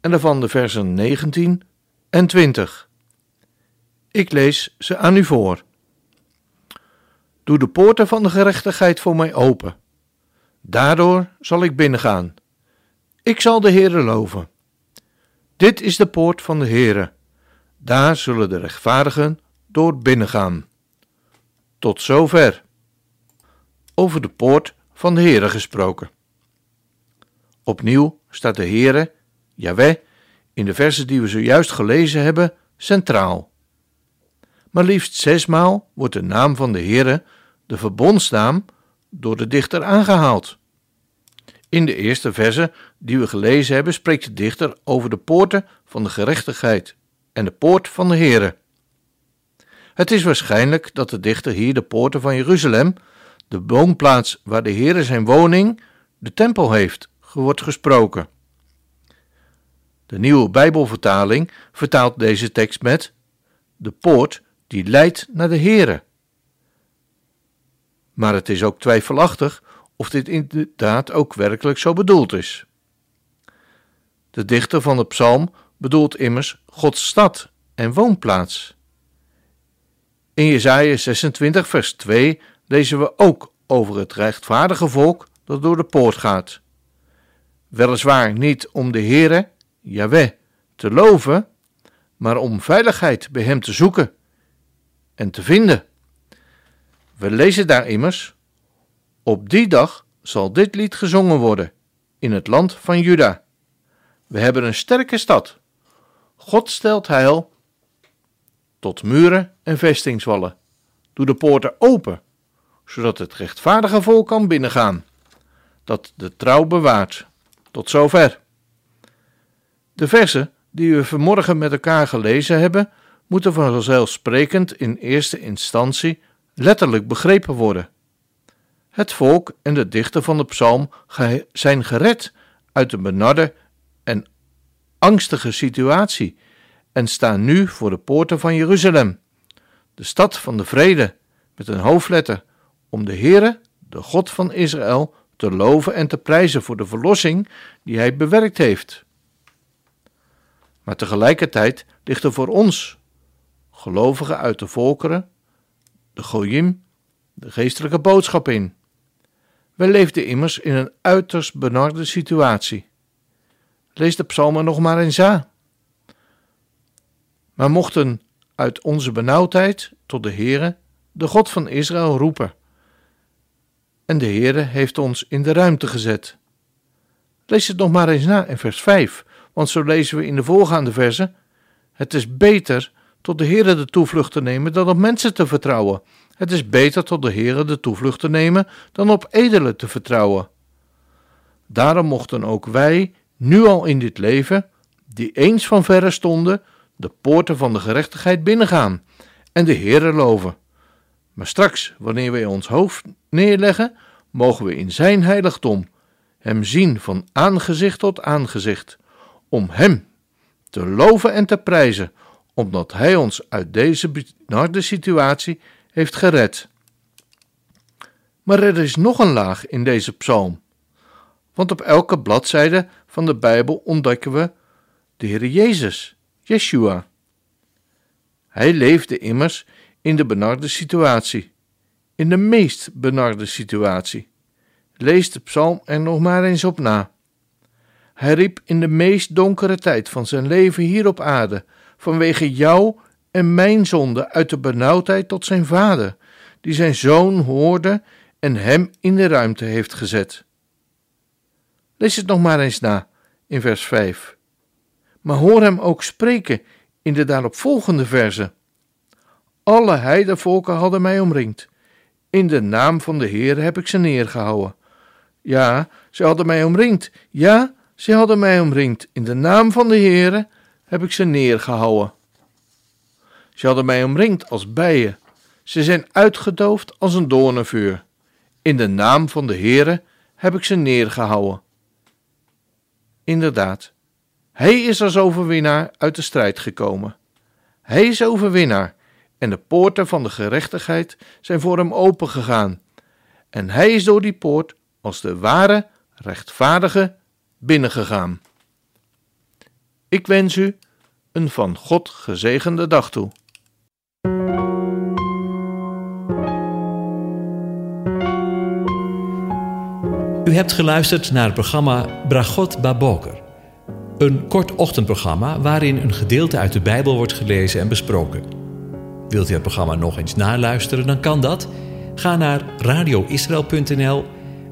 en daarvan de versen 19 en 20. Ik lees ze aan u voor. Doe de poorten van de gerechtigheid voor mij open. Daardoor zal ik binnengaan. Ik zal de Heere loven. Dit is de poort van de Heere. Daar zullen de rechtvaardigen door binnengaan. Tot zover. Over de poort van de Heere gesproken. Opnieuw staat de Heere, Yahweh, in de versen die we zojuist gelezen hebben, centraal. Maar liefst zesmaal wordt de naam van de Heere, de verbondsnaam, door de dichter aangehaald. In de eerste verse die we gelezen hebben, spreekt de dichter over de poorten van de gerechtigheid en de poort van de Heere. Het is waarschijnlijk dat de dichter hier de poorten van Jeruzalem, de woonplaats waar de Heere zijn woning, de tempel heeft, wordt gesproken. De nieuwe Bijbelvertaling vertaalt deze tekst met de poort die leidt naar de Heere. Maar het is ook twijfelachtig of dit inderdaad ook werkelijk zo bedoeld is. De dichter van de psalm bedoelt immers Gods stad en woonplaats. In Jesaja 26 vers 2 lezen we ook over het rechtvaardige volk dat door de poort gaat. Weliswaar niet om de Heere, Yahweh, te loven, maar om veiligheid bij hem te zoeken en te vinden. We lezen daar immers: Op die dag zal dit lied gezongen worden in het land van Juda. We hebben een sterke stad. God stelt heil tot muren en vestingswallen. Doe de poorten open, zodat het rechtvaardige volk kan binnengaan, dat de trouw bewaart. Tot zover. De versen die we vanmorgen met elkaar gelezen hebben, moeten vanzelfsprekend in eerste instantie letterlijk begrepen worden. Het volk en de dichter van de psalm zijn gered uit een benarde en angstige situatie en staan nu voor de poorten van Jeruzalem, de stad van de vrede, met een hoofdletter, om de Heere, de God van Israël, te loven en te prijzen voor de verlossing die hij bewerkt heeft. Maar tegelijkertijd ligt er voor ons, gelovigen uit de volkeren, de Goyim, de geestelijke boodschap in. Wij leefden immers in een uiterst benarde situatie. Lees de psalmen nog maar eens aan. Maar mochten uit onze benauwdheid tot de Heere, de God van Israël, roepen en de Heere heeft ons in de ruimte gezet. Lees het nog maar eens na in vers 5, want zo lezen we in de voorgaande versen: Het is beter tot de Heere de toevlucht te nemen dan op mensen te vertrouwen. Het is beter tot de Heere de toevlucht te nemen dan op edelen te vertrouwen. Daarom mochten ook wij, nu al in dit leven, die eens van verre stonden, de poorten van de gerechtigheid binnengaan en de Heere loven. Maar straks, wanneer wij ons hoofd neerleggen, mogen we in Zijn heiligdom Hem zien van aangezicht tot aangezicht, om Hem te loven en te prijzen, omdat Hij ons uit deze benarde situatie heeft gered. Maar er is nog een laag in deze psalm, want op elke bladzijde van de Bijbel ontdekken we de Heer Jezus, Yeshua. Hij leefde immers in de benarde situatie, in de meest benarde situatie. Lees de psalm er nog maar eens op na. Hij riep in de meest donkere tijd van zijn leven hier op aarde, vanwege jou en mijn zonde, uit de benauwdheid tot zijn vader, die zijn zoon hoorde en hem in de ruimte heeft gezet. Lees het nog maar eens na in vers 5. Maar hoor hem ook spreken in de daaropvolgende verzen. Alle heidevolken hadden mij omringd. In de naam van de Heer heb ik ze neergehouden. Ja, ze hadden mij omringd. Ja, Ze hadden mij omringd. In de naam van de Heere heb ik ze neergehouden. Ze hadden mij omringd als bijen. Ze zijn uitgedoofd als een doornenvuur. In de naam van de Heere heb ik ze neergehouden. Inderdaad, hij is als overwinnaar uit de strijd gekomen. Hij is overwinnaar en de poorten van de gerechtigheid zijn voor hem opengegaan. En hij is door die poort als de ware, rechtvaardige binnengegaan. Ik wens u een van God gezegende dag toe. U hebt geluisterd naar het programma Bragot Baboker. Een kort ochtendprogramma waarin een gedeelte uit de Bijbel wordt gelezen en besproken. Wilt u het programma nog eens naluisteren, dan kan dat. Ga naar radioisrael.nl